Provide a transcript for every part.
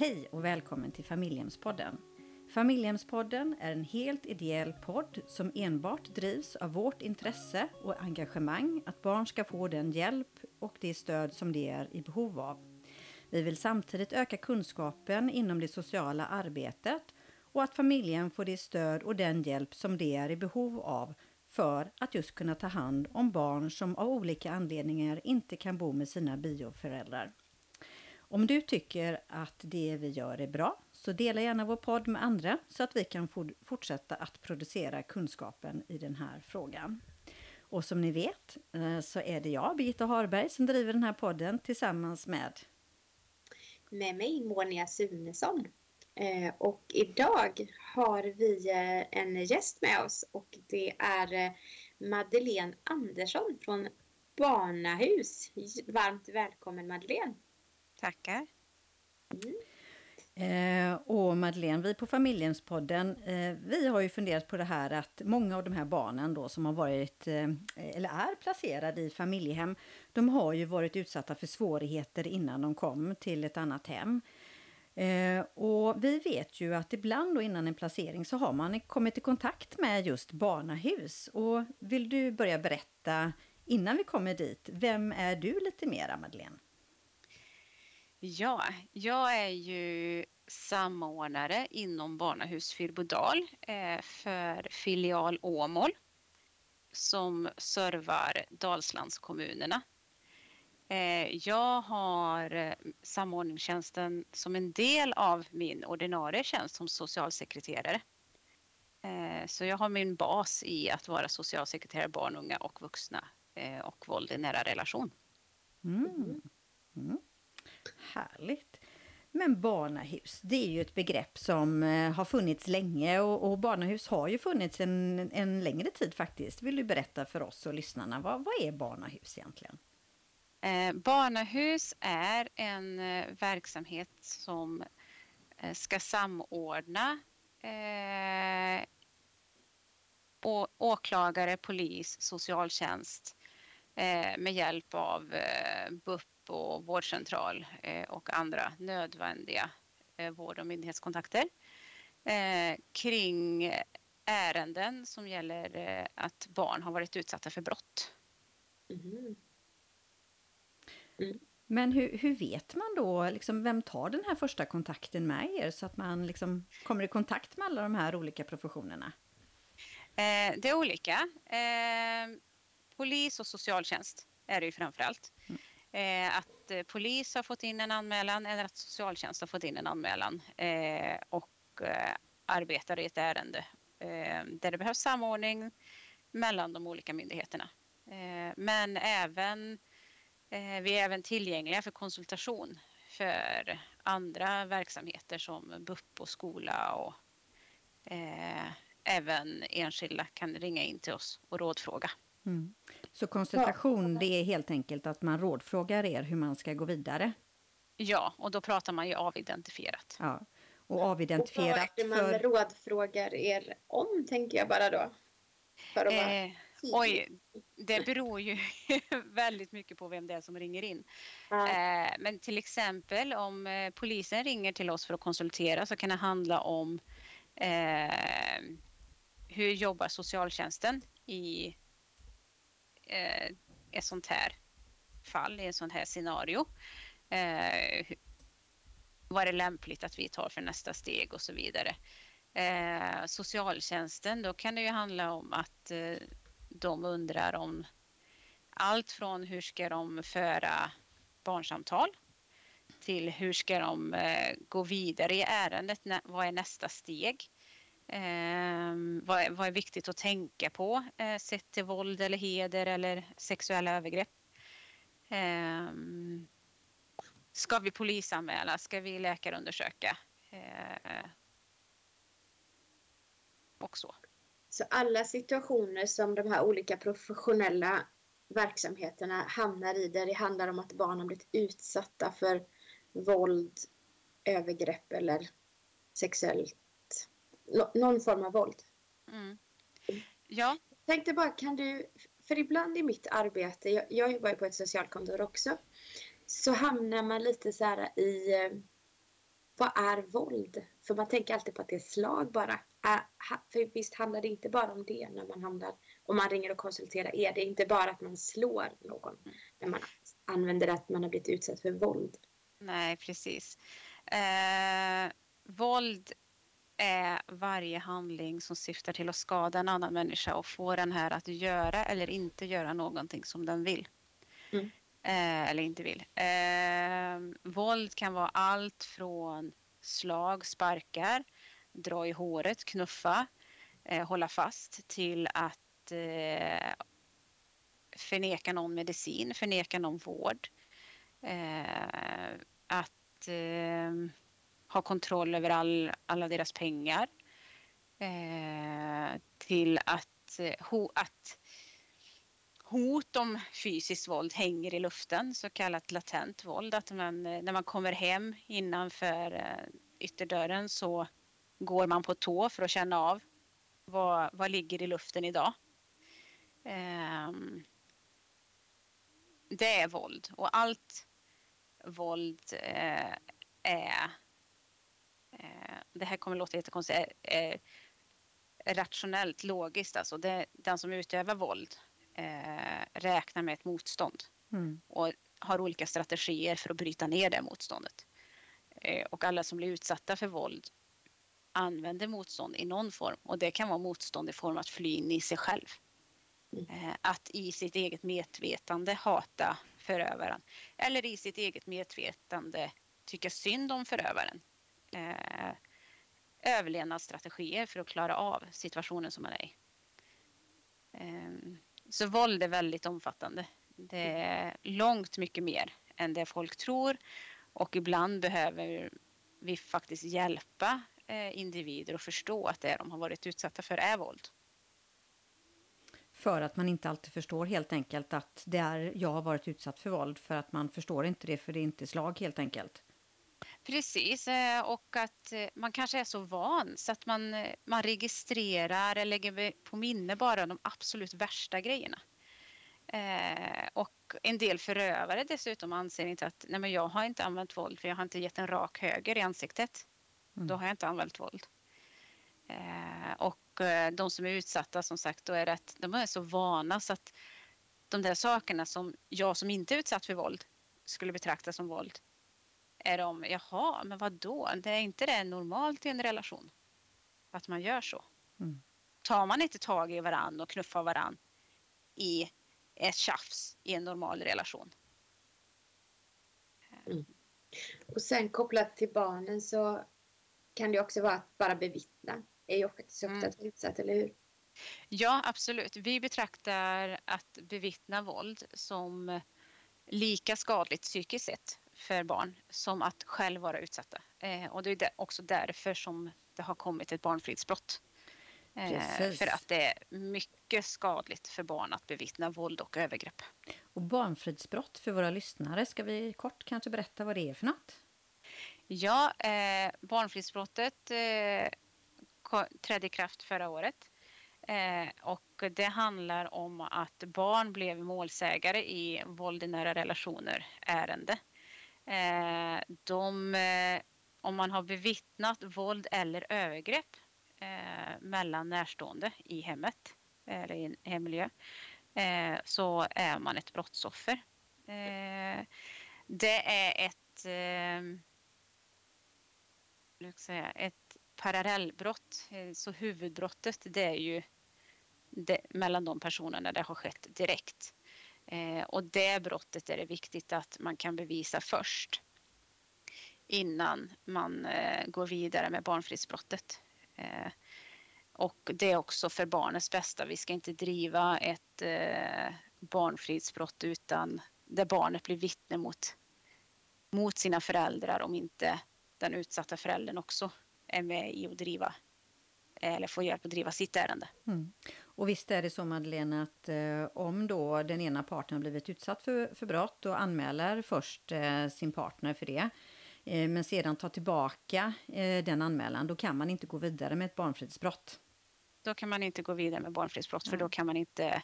Hej och välkommen till Familjehemspodden. Familjehemspodden är en helt ideell podd som enbart drivs av vårt intresse och engagemang att barn ska få den hjälp och det stöd som de är i behov av. Vi vill samtidigt öka kunskapen inom det sociala arbetet och att familjen får det stöd och den hjälp som de är i behov av för att just kunna ta hand om barn som av olika anledningar inte kan bo med sina bioföräldrar. Om du tycker att det vi gör är bra så dela gärna vår podd med andra så att vi kan fortsätta att producera kunskapen i den här frågan. Och som ni vet eh, så är det jag, Birgitta Harberg, som driver den här podden tillsammans med med mig Monia Sunesson. Eh, och idag har vi eh, en gäst med oss och det är Madeleine Andersson från Barnahus. Varmt välkommen Madeleine! Tackar. Mm. Eh, och Madeleine, vi på Familjenspodden, eh, vi har ju funderat på det här att många av de här barnen då som har varit eh, eller är placerade i familjehem, de har ju varit utsatta för svårigheter innan de kom till ett annat hem. Eh, och vi vet ju att ibland då innan en placering så har man kommit i kontakt med just barnahus. Och vill du börja berätta innan vi kommer dit, vem är du lite mera Madeleine? Ja, jag är ju samordnare inom Barnahus Fyrbodal eh, för filial Åmål som servar Dalslandskommunerna. Eh, jag har eh, samordningstjänsten som en del av min ordinarie tjänst som socialsekreterare. Så jag har min bas i att vara socialsekreterare barn, unga och vuxna och våld i nära relation. Mm. Mm. Härligt! Men barnahus, det är ju ett begrepp som eh, har funnits länge och, och barnahus har ju funnits en, en längre tid faktiskt. Vill du berätta för oss och lyssnarna, vad, vad är barnahus egentligen? Eh, barnahus är en eh, verksamhet som eh, ska samordna eh, å, åklagare, polis, socialtjänst eh, med hjälp av BUP och vårdcentral eh, och andra nödvändiga eh, vård och myndighetskontakter eh, kring ärenden som gäller att barn har varit utsatta för brott. Mm. Mm. Men hur, hur, vet man då, liksom, vem tar den här första kontakten med er så att man liksom kommer i kontakt med alla de här olika professionerna? Eh, det är olika. Eh, polis och socialtjänst är det ju framför allt. Mm. Eh, att eh, polis har fått in en anmälan eller att socialtjänst har fått in en anmälan eh, och eh, arbetar i ett ärende eh, där det behövs samordning mellan de olika myndigheterna. Eh, men även, vi är även tillgängliga för konsultation för andra verksamheter som BUP och skola och även enskilda kan ringa in till oss och rådfråga. Mm. Så konsultation, det är helt enkelt att man rådfrågar er hur man ska gå vidare? Ja, och då pratar man ju avidentifierat. Ja, och avidentifierat och vad är det man för... rådfrågar er om, tänker jag bara då? För att eh, oj, det beror ju väldigt mycket på vem det är som ringer in. Mm. Eh, men till exempel om eh, polisen ringer till oss för att konsultera så kan det handla om eh, hur jobbar socialtjänsten i eh, ett sånt här fall, i ett sånt här scenario. Eh, vad är lämpligt att vi tar för nästa steg och så vidare. Eh, socialtjänsten, då kan det ju handla om att eh, de undrar om allt från hur ska de föra barnsamtal till hur ska de eh, gå vidare i ärendet, vad är nästa steg? Eh, vad, är, vad, är viktigt att tänka på eh, sett till våld eller heder eller sexuella övergrepp? Eh, ska vi polisanmäla? Ska vi läkarundersöka? Eh, och så. Så alla situationer som de här olika professionella verksamheterna hamnar i där det handlar om att barn har blivit utsatta för våld, övergrepp eller sexuellt någon form av våld. Mm. Ja. Jag tänkte bara, kan du, för ibland i mitt arbete, jag, jag jobbar ju på ett socialkontor också, så hamnar man lite så här i, vad är våld? För man tänker alltid på att det är slag bara. För visst handlar det inte bara om det när man handlar, om man ringer och konsulterar er. Det är inte bara att man slår någon när man använder att man har blivit utsatt för våld. Nej, precis. Eh, våld är varje handling som syftar till att skada en annan människa och få den här att göra eller inte göra någonting som den vill. Mm. Eh, eller inte vill. Eh, våld kan vara allt från slag, sparkar, dra i håret, knuffa, eh, hålla fast till att eh, förneka någon medicin, förneka någon vård. Eh, att eh, ha kontroll över all, alla deras pengar. Eh, till att, eh, ho, att hot om fysiskt våld hänger i luften, så kallat latent våld. Att man, eh, när man kommer hem innanför eh, ytterdörren så går man på tå för att känna av vad, vad ligger i luften idag. Eh, det är våld och allt våld eh, är det här kommer låta jättekonstigt, eh, rationellt, logiskt alltså. Det, den som utövar våld eh, räknar med ett motstånd mm. och har olika strategier för att bryta ner det motståndet. och alla som blir utsatta för våld använder motstånd i någon form och det kan vara motstånd i form av att fly in i sig själv. Mm. Att i sitt eget medvetande hata förövaren eller i sitt eget medvetande tycka synd om förövaren eh, överlevnadsstrategier för att klara av situationen som man är i. Eh, så våld är väldigt omfattande. Det är långt mycket mer än det folk tror och ibland behöver vi faktiskt hjälpa eh, individer att förstå att det de har varit utsatta för är våld. För att man inte alltid förstår helt enkelt att det är jag har varit utsatt för våld för att man förstår inte det för det är inte slag helt enkelt. Precis, eh, och att eh, man kanske är så van så att man, eh, man registrerar eller lägger på minne bara de absolut värsta grejerna. och en del förövare dessutom anser inte att nej men jag har inte använt våld för jag har inte gett en rak höger i ansiktet. Mm. Då har jag inte använt våld. och de som är utsatta som sagt då är att de är så vana så att de där sakerna som jag som inte är utsatt för våld skulle betrakta som våld är de, jaha, men vad då? Det är inte det normalt i en relation? Att man gör så? Mm. Tar man inte tag i varann och knuffar varann i ett tjafs i en normal relation? Mm. Och sen kopplat till barnen så kan det också vara att bara bevittna. är ju också mm. att utsatt, eller hur? Ja, absolut. Vi betraktar att bevittna våld som lika skadligt psykiskt sett för barn som att själv vara utsatta. Eh, och det är också därför som det har kommit ett barnfridsbrott. Eh, för att det är mycket skadligt för barn att bevittna våld och övergrepp. Och barnfridsbrott för våra lyssnare, ska vi kort kanske berätta vad det är för något? Ja, eh, barnfridsbrottet eh, trädde i kraft förra året. Eh, och det handlar om att barn blev målsägare i våld i nära relationer ärende. Eh, de, eh, om man har bevittnat våld eller övergrepp eh, mellan närstående i hemmet eller i en hemmiljö eh, så är man ett brottsoffer. Eh, det är ett, eh, säga, ett parallellbrott. Så huvudbrottet det är ju det, mellan de personerna det har skett direkt. Eh, och det brottet är det viktigt att man kan bevisa först innan man eh, går vidare med barnfridsbrottet. Eh, och det är också för barnets bästa. Vi ska inte driva ett eh, barnfridsbrott utan där barnet blir vittne mot, mot sina föräldrar om inte den utsatta föräldern också är med i att driva eller får hjälp att driva sitt ärende. Mm. Och visst är det så Madeleine att eh, om då den ena parten har blivit utsatt för, för brott och anmäler först eh, sin partner för det eh, men sedan tar tillbaka eh, den anmälan, då kan man inte gå vidare med ett barnfridsbrott. Då kan man inte gå vidare med barnfridsbrott mm. för då kan man inte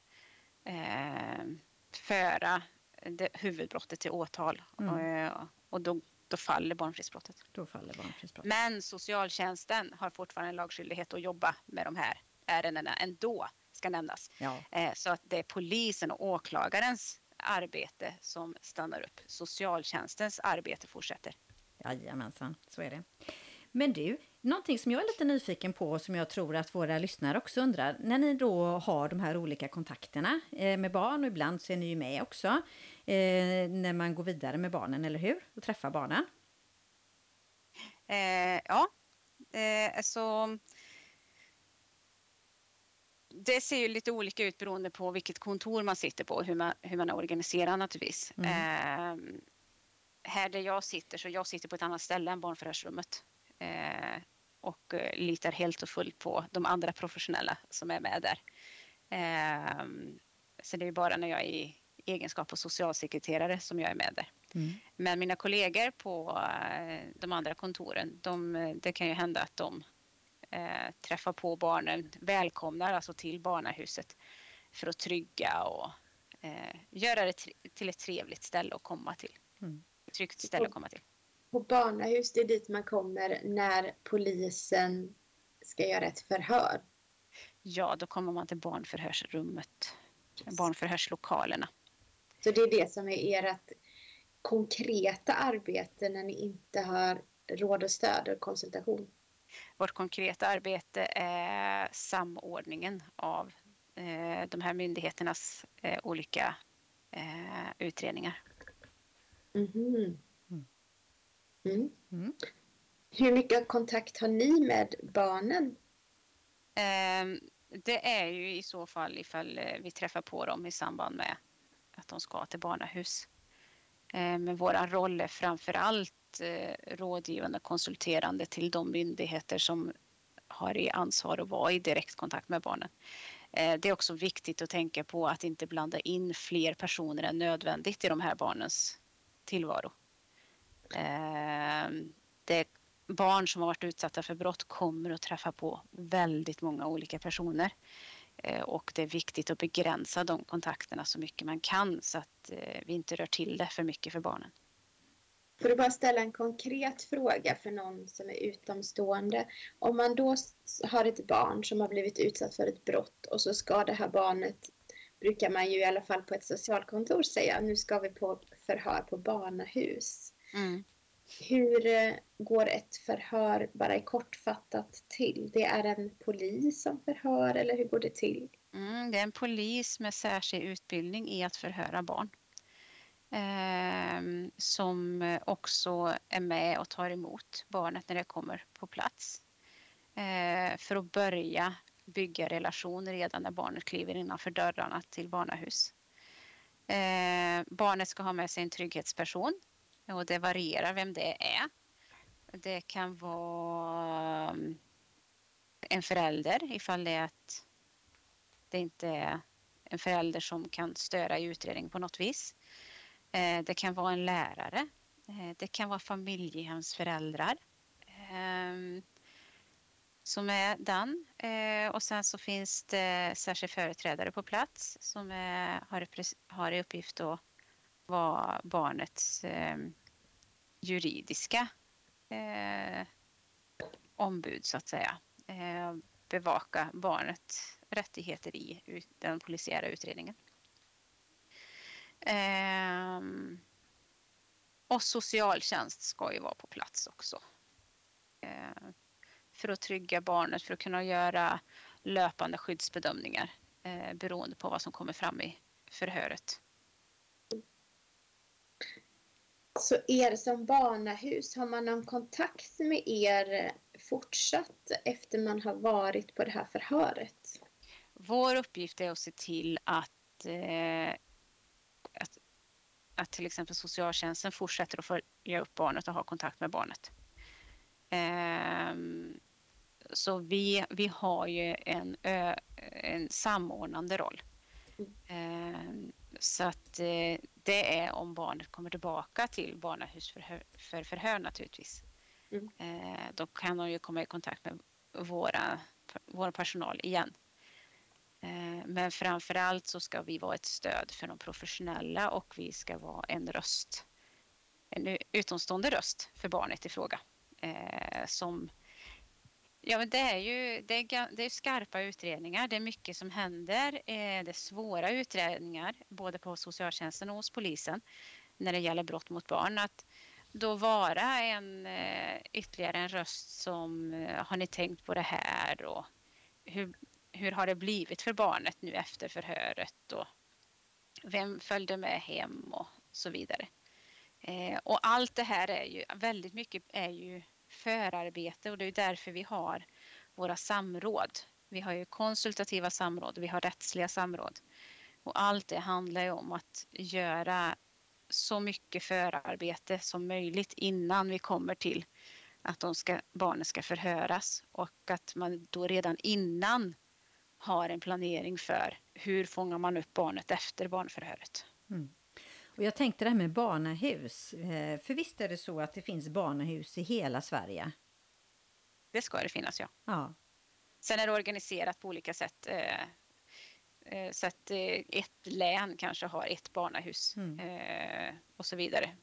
eh, föra det, huvudbrottet till åtal. Mm. Och, och då då faller barnfridsbrottet. Då faller barnfridsbrottet. Men socialtjänsten har fortfarande en lagskyldighet att jobba med de här ärendena ändå, ska nämnas. Ja. Eh, så att det är polisen och åklagarens arbete som stannar upp. Socialtjänstens arbete fortsätter. Jajamensan, så är det. Men du, någonting som jag är lite nyfiken på och som jag tror att våra lyssnare också undrar. När ni då har de här olika kontakterna eh, med barn och ibland så är ni ju med också eh, när man går vidare med barnen, eller hur? Och träffar barnen. Eh, ja, eh, alltså det ser ju lite olika ut beroende på vilket kontor man sitter på och hur man, hur man är organiserad naturligtvis. Mm. Eh, här där jag sitter, så jag sitter på ett annat ställe än barnförhörsrummet. Eh, och eh, litar helt och fullt på de andra professionella som är med där. Eh, så det är bara när jag är i egenskap av socialsekreterare som jag är med där. Mm. Men mina kollegor på eh, de andra kontoren, de, det kan ju hända att de eh, träffar på barnen, välkomnar alltså till barnahuset för att trygga och eh, göra det till ett trevligt ställe att komma till. Mm. Ett tryggt ställe att komma till. På barnahus, det är dit man kommer när polisen ska göra ett förhör? Ja, då kommer man till barnförhörsrummet, barnförhörslokalerna. Så det är det som är ert konkreta arbete när ni inte har råd och stöd och konsultation? Vårt konkreta arbete är samordningen av eh, de här myndigheternas eh, olika eh, utredningar. Mm. Mm. Mm. Hur mycket kontakt har ni med barnen? Ehm, det är ju i så fall ifall vi träffar på dem i samband med att de ska till barnahus. Ehm, men våra roll är framför allt Eh, rådgivande och konsulterande till de myndigheter som har i ansvar att vara i direktkontakt med barnen. Eh, det är också viktigt att tänka på att inte blanda in fler personer än nödvändigt i de här barnens tillvaro. Ehm, det barn som har varit utsatta för brott kommer att träffa på väldigt många olika personer. Eh, och det är viktigt att begränsa de kontakterna så mycket man kan så att vi inte rör till det för mycket för barnen. Får du bara ställa en konkret fråga för någon som är utomstående. Om man då har ett barn som har blivit utsatt för ett brott och så ska det här barnet, brukar man ju i alla fall på ett socialkontor säga, nu ska vi på förhör på barnahus. Mm. Hur eh, går ett förhör, bara i kortfattat, till? Det är en polis som förhör eller hur går det till? Mm, det är en polis med särskild utbildning i att förhöra barn eh, som också är med och tar emot barnet när det kommer på plats. Eh, för att börja bygga relationer redan när barnet kliver innanför dörrarna till barnahus. Eh, barnet ska ha med sig en trygghetsperson och det varierar vem det är. Det kan vara mm, en förälder ifall det är att det inte är en förälder som kan störa i utredningen på något vis. Eh, det kan vara en lärare. Eh, det kan vara familjehemsföräldrar ehm, som är den. Eh, och sen så finns det särskild företrädare på plats som är, har, har i uppgift att vara barnets ehm, juridiska ombud så att säga. bevaka barnets rättigheter i den polisiära utredningen. Ehm, och socialtjänst ska ju vara på plats också. Ehm, för att trygga barnet, för att kunna göra löpande skyddsbedömningar eh, beroende på vad som kommer fram i förhöret. Så er som barnahus, har man någon kontakt med er fortsatt efter man har varit på det här förhöret? Vår uppgift är att se till att eh, att, att till exempel socialtjänsten fortsätter att följa upp barnet och ha kontakt med barnet. Um, så vi, vi har ju en, en samordnande roll. Um, så att uh, det är om barnet kommer tillbaka till barnahus för, för förhör naturligtvis. Mm. Uh, då kan de ju komma i kontakt med våra, vår personal igen. Eh, men framför allt så ska vi vara ett stöd för de professionella och vi ska vara en röst en utomstående röst för barnet i fråga. Eh, som, ja, men det är ju det är, det är skarpa utredningar, det är mycket som händer, eh, det är svåra utredningar både på socialtjänsten och hos polisen när det gäller brott mot barn. Att då vara en, ytterligare en röst som har ni tänkt på det här och hur, hur har det blivit för barnet nu efter förhöret och vem följde med hem och så vidare. Eh, och allt det här är ju väldigt mycket är ju förarbete och det är därför vi har våra samråd. Vi har ju konsultativa samråd, vi har rättsliga samråd. Och allt det handlar ju om att göra så mycket förarbete som möjligt innan vi kommer till att de ska, barnen ska förhöras och att man då redan innan har en planering för hur fångar man upp barnet efter barnförhöret. Mm. Och jag tänkte det här med barnahus. Eh, för visst är det så att det finns barnahus i hela Sverige? Det ska det finnas, ja. ja. Sen är det organiserat på olika sätt. Eh, eh, så att ett län kanske har ett barnahus mm. och så vidare.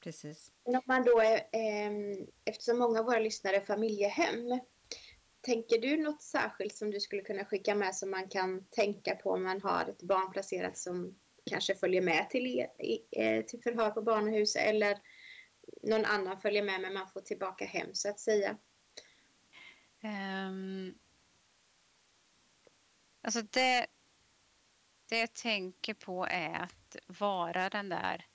Precis. Om man då eftersom många av våra lyssnare är familjehem, tänker du något särskilt som du skulle kunna skicka med som man kan tänka på om man har ett barn placerat som kanske följer med till, e- e- eh, till förhör på barnhus eller någon annan följer med men man får tillbaka hem så att säga? Um, alltså det, det jag tänker på är att vara den där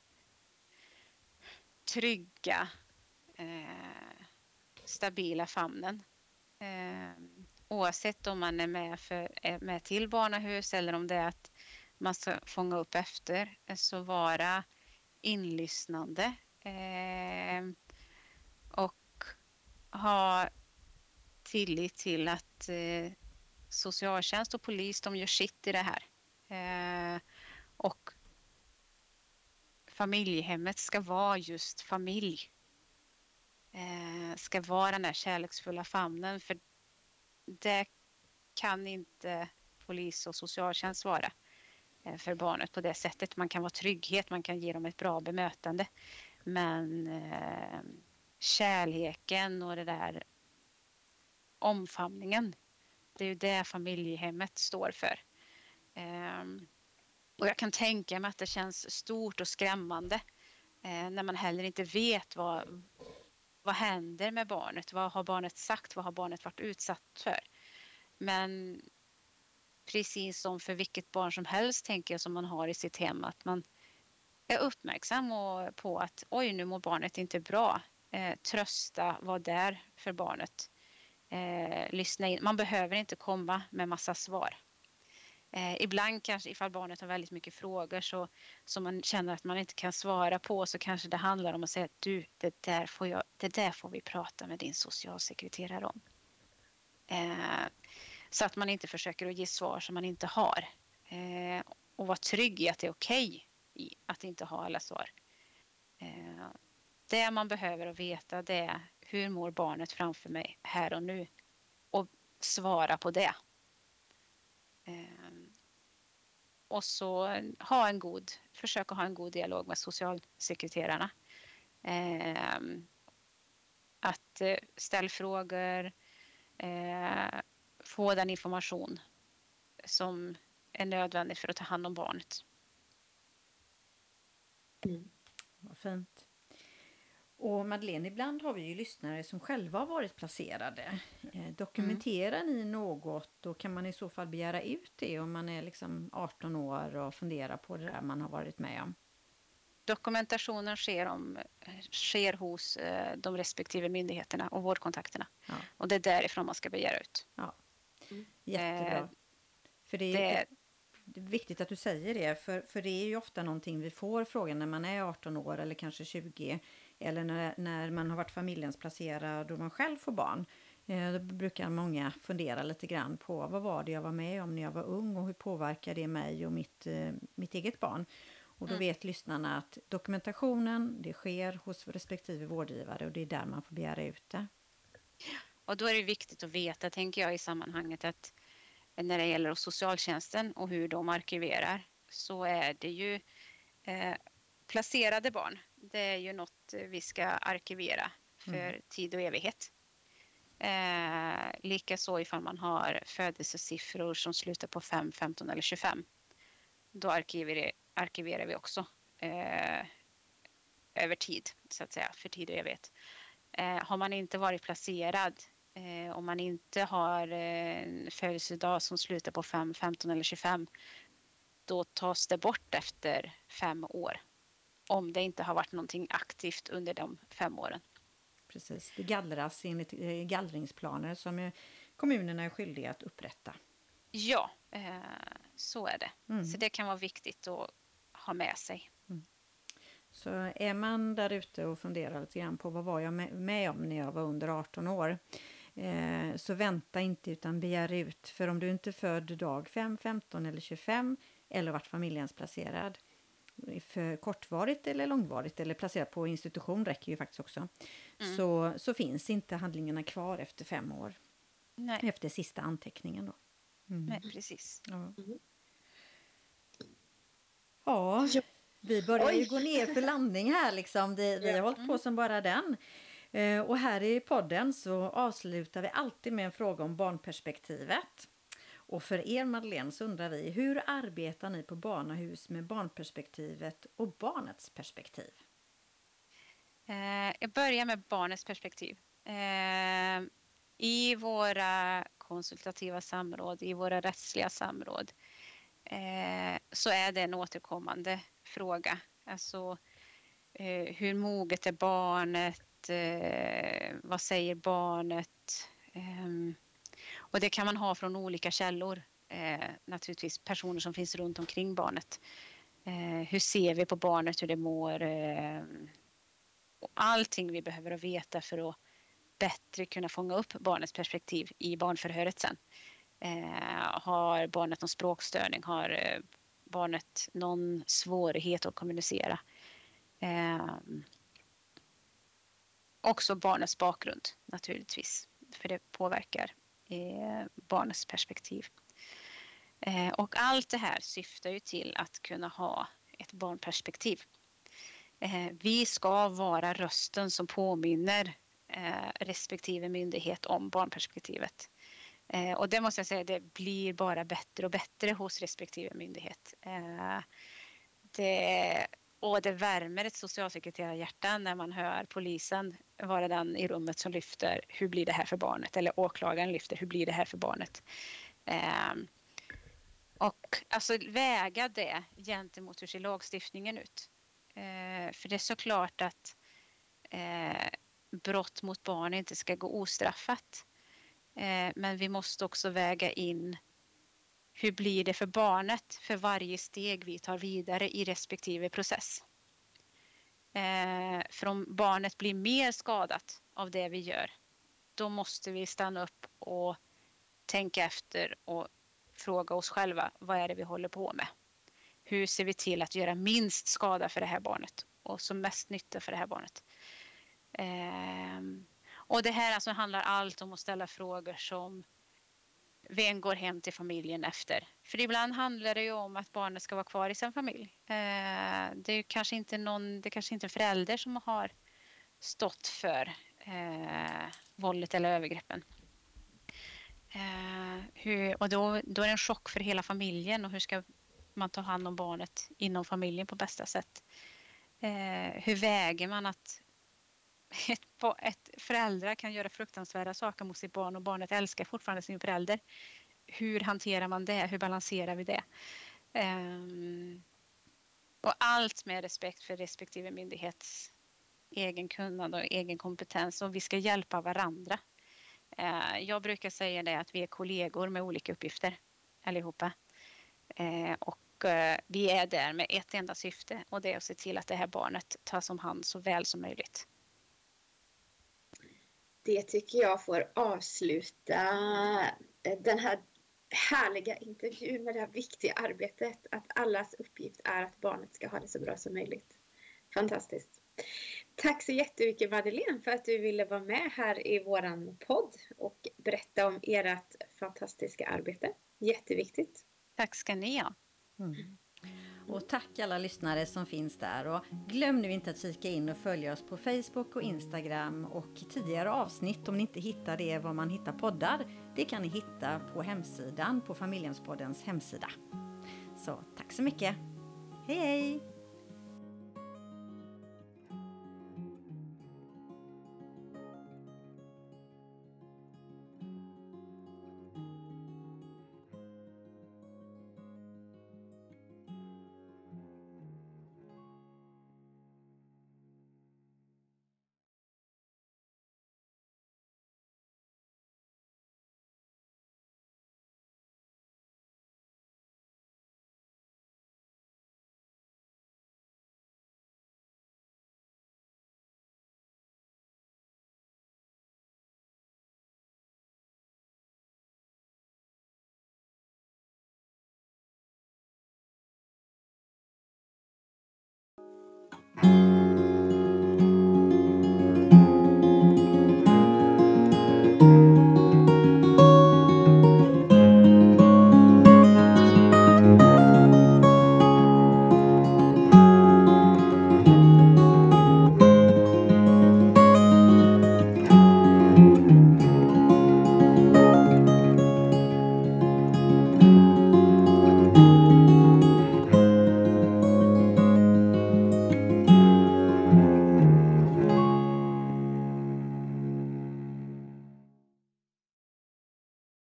trygga, eh, stabila famnen. Eh, oavsett om man är med, för, är med till barnahus eller om det är att man ska fånga upp efter. Eh, så vara inlyssnande eh, och ha tillit till att eh, socialtjänst och polis de gör sitt i det här. Eh, och familjehemmet ska vara just familj. Eh, ska vara den där kärleksfulla famnen för det kan inte polis och socialtjänst vara. Eh, för barnet på det sättet. Man kan vara trygghet, man kan ge dem ett bra bemötande. Men eh, kärleken och det där omfamningen, det är ju det familjehemmet står för. Eh, och jag kan tänka mig att det känns stort och skrämmande eh, när man heller inte vet vad, vad händer med barnet? Vad har barnet sagt? Vad har barnet varit utsatt för? Men precis som för vilket barn som helst tänker jag som man har i sitt hem att man är uppmärksam på att oj nu mår barnet inte bra. Eh, trösta, vara där för barnet. Eh, lyssna in. Man behöver inte komma med massa svar. Eh, ibland kanske ifall barnet har väldigt mycket frågor så, som man känner att man inte kan svara på så kanske det handlar om att säga att du det där får, jag, det där får vi prata med din socialsekreterare om. Eh, så att man inte försöker att ge svar som man inte har. Eh, och vara trygg i att det är okej okay att inte ha alla svar. Eh, det man behöver att veta det är hur mår barnet framför mig här och nu? Och svara på det. Eh, och så ha en god, försöka ha en god dialog med socialsekreterarna. Eh, att eh, ställa frågor, eh, få den information som är nödvändig för att ta hand om barnet. Mm. Vad fint. Och Madeleine, ibland har vi ju lyssnare som själva har varit placerade. Eh, dokumenterar mm. ni något och kan man i så fall begära ut det om man är liksom 18 år och funderar på det där man har varit med om? Dokumentationen sker, om, sker hos eh, de respektive myndigheterna och vårdkontakterna. Ja. Och det är därifrån man ska begära ut. Ja. Jättebra. Eh, för det är, det... viktigt att du säger det, för, för det är ju ofta någonting vi får frågan när man är 18 år eller kanske 20 eller när, när man har varit familjehemsplacerad och man själv får barn. Eh, då brukar många fundera lite grann på vad var det jag var med om när jag var ung och hur påverkar det mig och mitt, eh, mitt eget barn. Och då mm. vet lyssnarna att dokumentationen det sker hos respektive vårdgivare och det är där man får begära ut det. Och då är det viktigt att veta, tänker jag i sammanhanget, att när det gäller socialtjänsten och hur de arkiverar så är det ju eh, placerade barn Det är ju något vi ska arkivera för mm. tid och evighet. Eh, Likaså ifall man har födelsesiffror som slutar på 5, 15 eller 25. Då arkiverar, arkiverar vi också eh, över tid, så att säga, för tid och evighet. Eh, har man inte varit placerad, eh, om man inte har en födelsedag som slutar på 5, 15 eller 25, då tas det bort efter fem år. Om det inte har varit någonting aktivt under de fem åren. Precis, det gallras enligt eh, gallringsplaner som kommunerna är skyldiga att upprätta. Ja, eh, så är det. Mm. Så det kan vara viktigt att ha med sig. Mm. Så är man där ute och funderar lite grann på vad var jag med om när jag var under 18 år? Eh, så vänta inte utan begär ut. För om du inte är född dag 5, 15 eller 25 eller vart familjens placerad för kortvarigt eller långvarigt eller placerat på institution räcker ju faktiskt också. Mm. Så, så finns inte handlingarna kvar efter fem år. Nej. Efter sista anteckningen då. Mm. Nej, precis. Ja. Mm. ja. vi börjar ju gå ner för landning här liksom. Det, vi har hållit på som bara den. Eh, och här i podden så avslutar vi alltid med en fråga om barnperspektivet. Och för er Madeleine så undrar vi, hur arbetar ni på Barnahus med barnperspektivet och barnets perspektiv? Eh, jag börjar med barnets perspektiv. Eh, I våra konsultativa samråd, i våra rättsliga samråd eh, så är det en återkommande fråga. Alltså eh, hur moget är barnet? Eh, vad säger barnet? Ehm, och det kan man ha från olika källor. Eh, naturligtvis personer som finns runt omkring barnet. Eh, hur ser vi på barnet, hur det mår? Eh, och allting vi behöver veta för att bättre kunna fånga upp barnets perspektiv i barnförhöret sen. Eh, har barnet någon språkstörning? Har eh, barnet någon svårighet att kommunicera? Eh, också barnets bakgrund naturligtvis, för det påverkar Eh, barnets perspektiv. Eh, och allt det här syftar ju till att kunna ha ett barnperspektiv. Eh, vi ska vara rösten som påminner respektive myndighet om barnperspektivet. Och det måste jag säga, det blir bara bättre och bättre hos respektive myndighet. Det och det värmer ett socialsekreterarhjärta när man hör polisen vara den i rummet som lyfter hur blir det här för barnet? Eller åklagaren lyfter hur blir det här för barnet? Eh, och alltså väga det gentemot hur ser lagstiftningen ut? Eh, för det är såklart att eh, brott mot barn inte ska gå ostraffat. Eh, men vi måste också väga in hur blir det för barnet för varje steg vi tar vidare i respektive process? Eh, för om barnet blir mer skadat av det vi gör, då måste vi stanna upp och tänka efter och fråga oss själva, vad är det vi håller på med? Hur ser vi till att göra minst skada för det här barnet och som mest nytta för det här barnet? Eh, och det här alltså handlar allt om att ställa frågor som vem går hem till familjen efter? För ibland handlar det ju om att barnet ska vara kvar i sin familj. Eh, det är kanske inte någon, det är kanske inte en förälder som har stått för eh, våldet eller övergreppen. Eh, hur, och då, då är det en chock för hela familjen och hur ska man ta hand om barnet inom familjen på bästa sätt? Eh, hur väger man att ett, ett, föräldrar kan göra fruktansvärda saker mot sitt barn och barnet älskar fortfarande sin förälder. Hur hanterar man det? Hur balanserar vi det? Um, och allt med respekt för respektive myndighets egen kunnande och egen kompetens och vi ska hjälpa varandra. Uh, jag brukar säga det att vi är kollegor med olika uppgifter allihopa. Uh, och uh, vi är där med ett enda syfte och det är att se till att det här barnet tas om hand så väl som möjligt det tycker jag får avsluta eh, den här härliga intervjun med det här viktiga arbetet. Att allas uppgift är att barnet ska ha det så bra som möjligt. Fantastiskt. Tack så jättemycket Madeleine för att du ville vara med här i våran podd och berätta om ert fantastiska arbete. Jätteviktigt. Tack ska ni ha. Mm. Och tack alla lyssnare som finns där. Och glöm nu inte att kika in och följa oss på Facebook och Instagram och tidigare avsnitt om ni inte hittar det var man hittar poddar. Det kan ni hitta på hemsidan, på Familjehemspoddens hemsida. Så tack så mycket. Hej hej!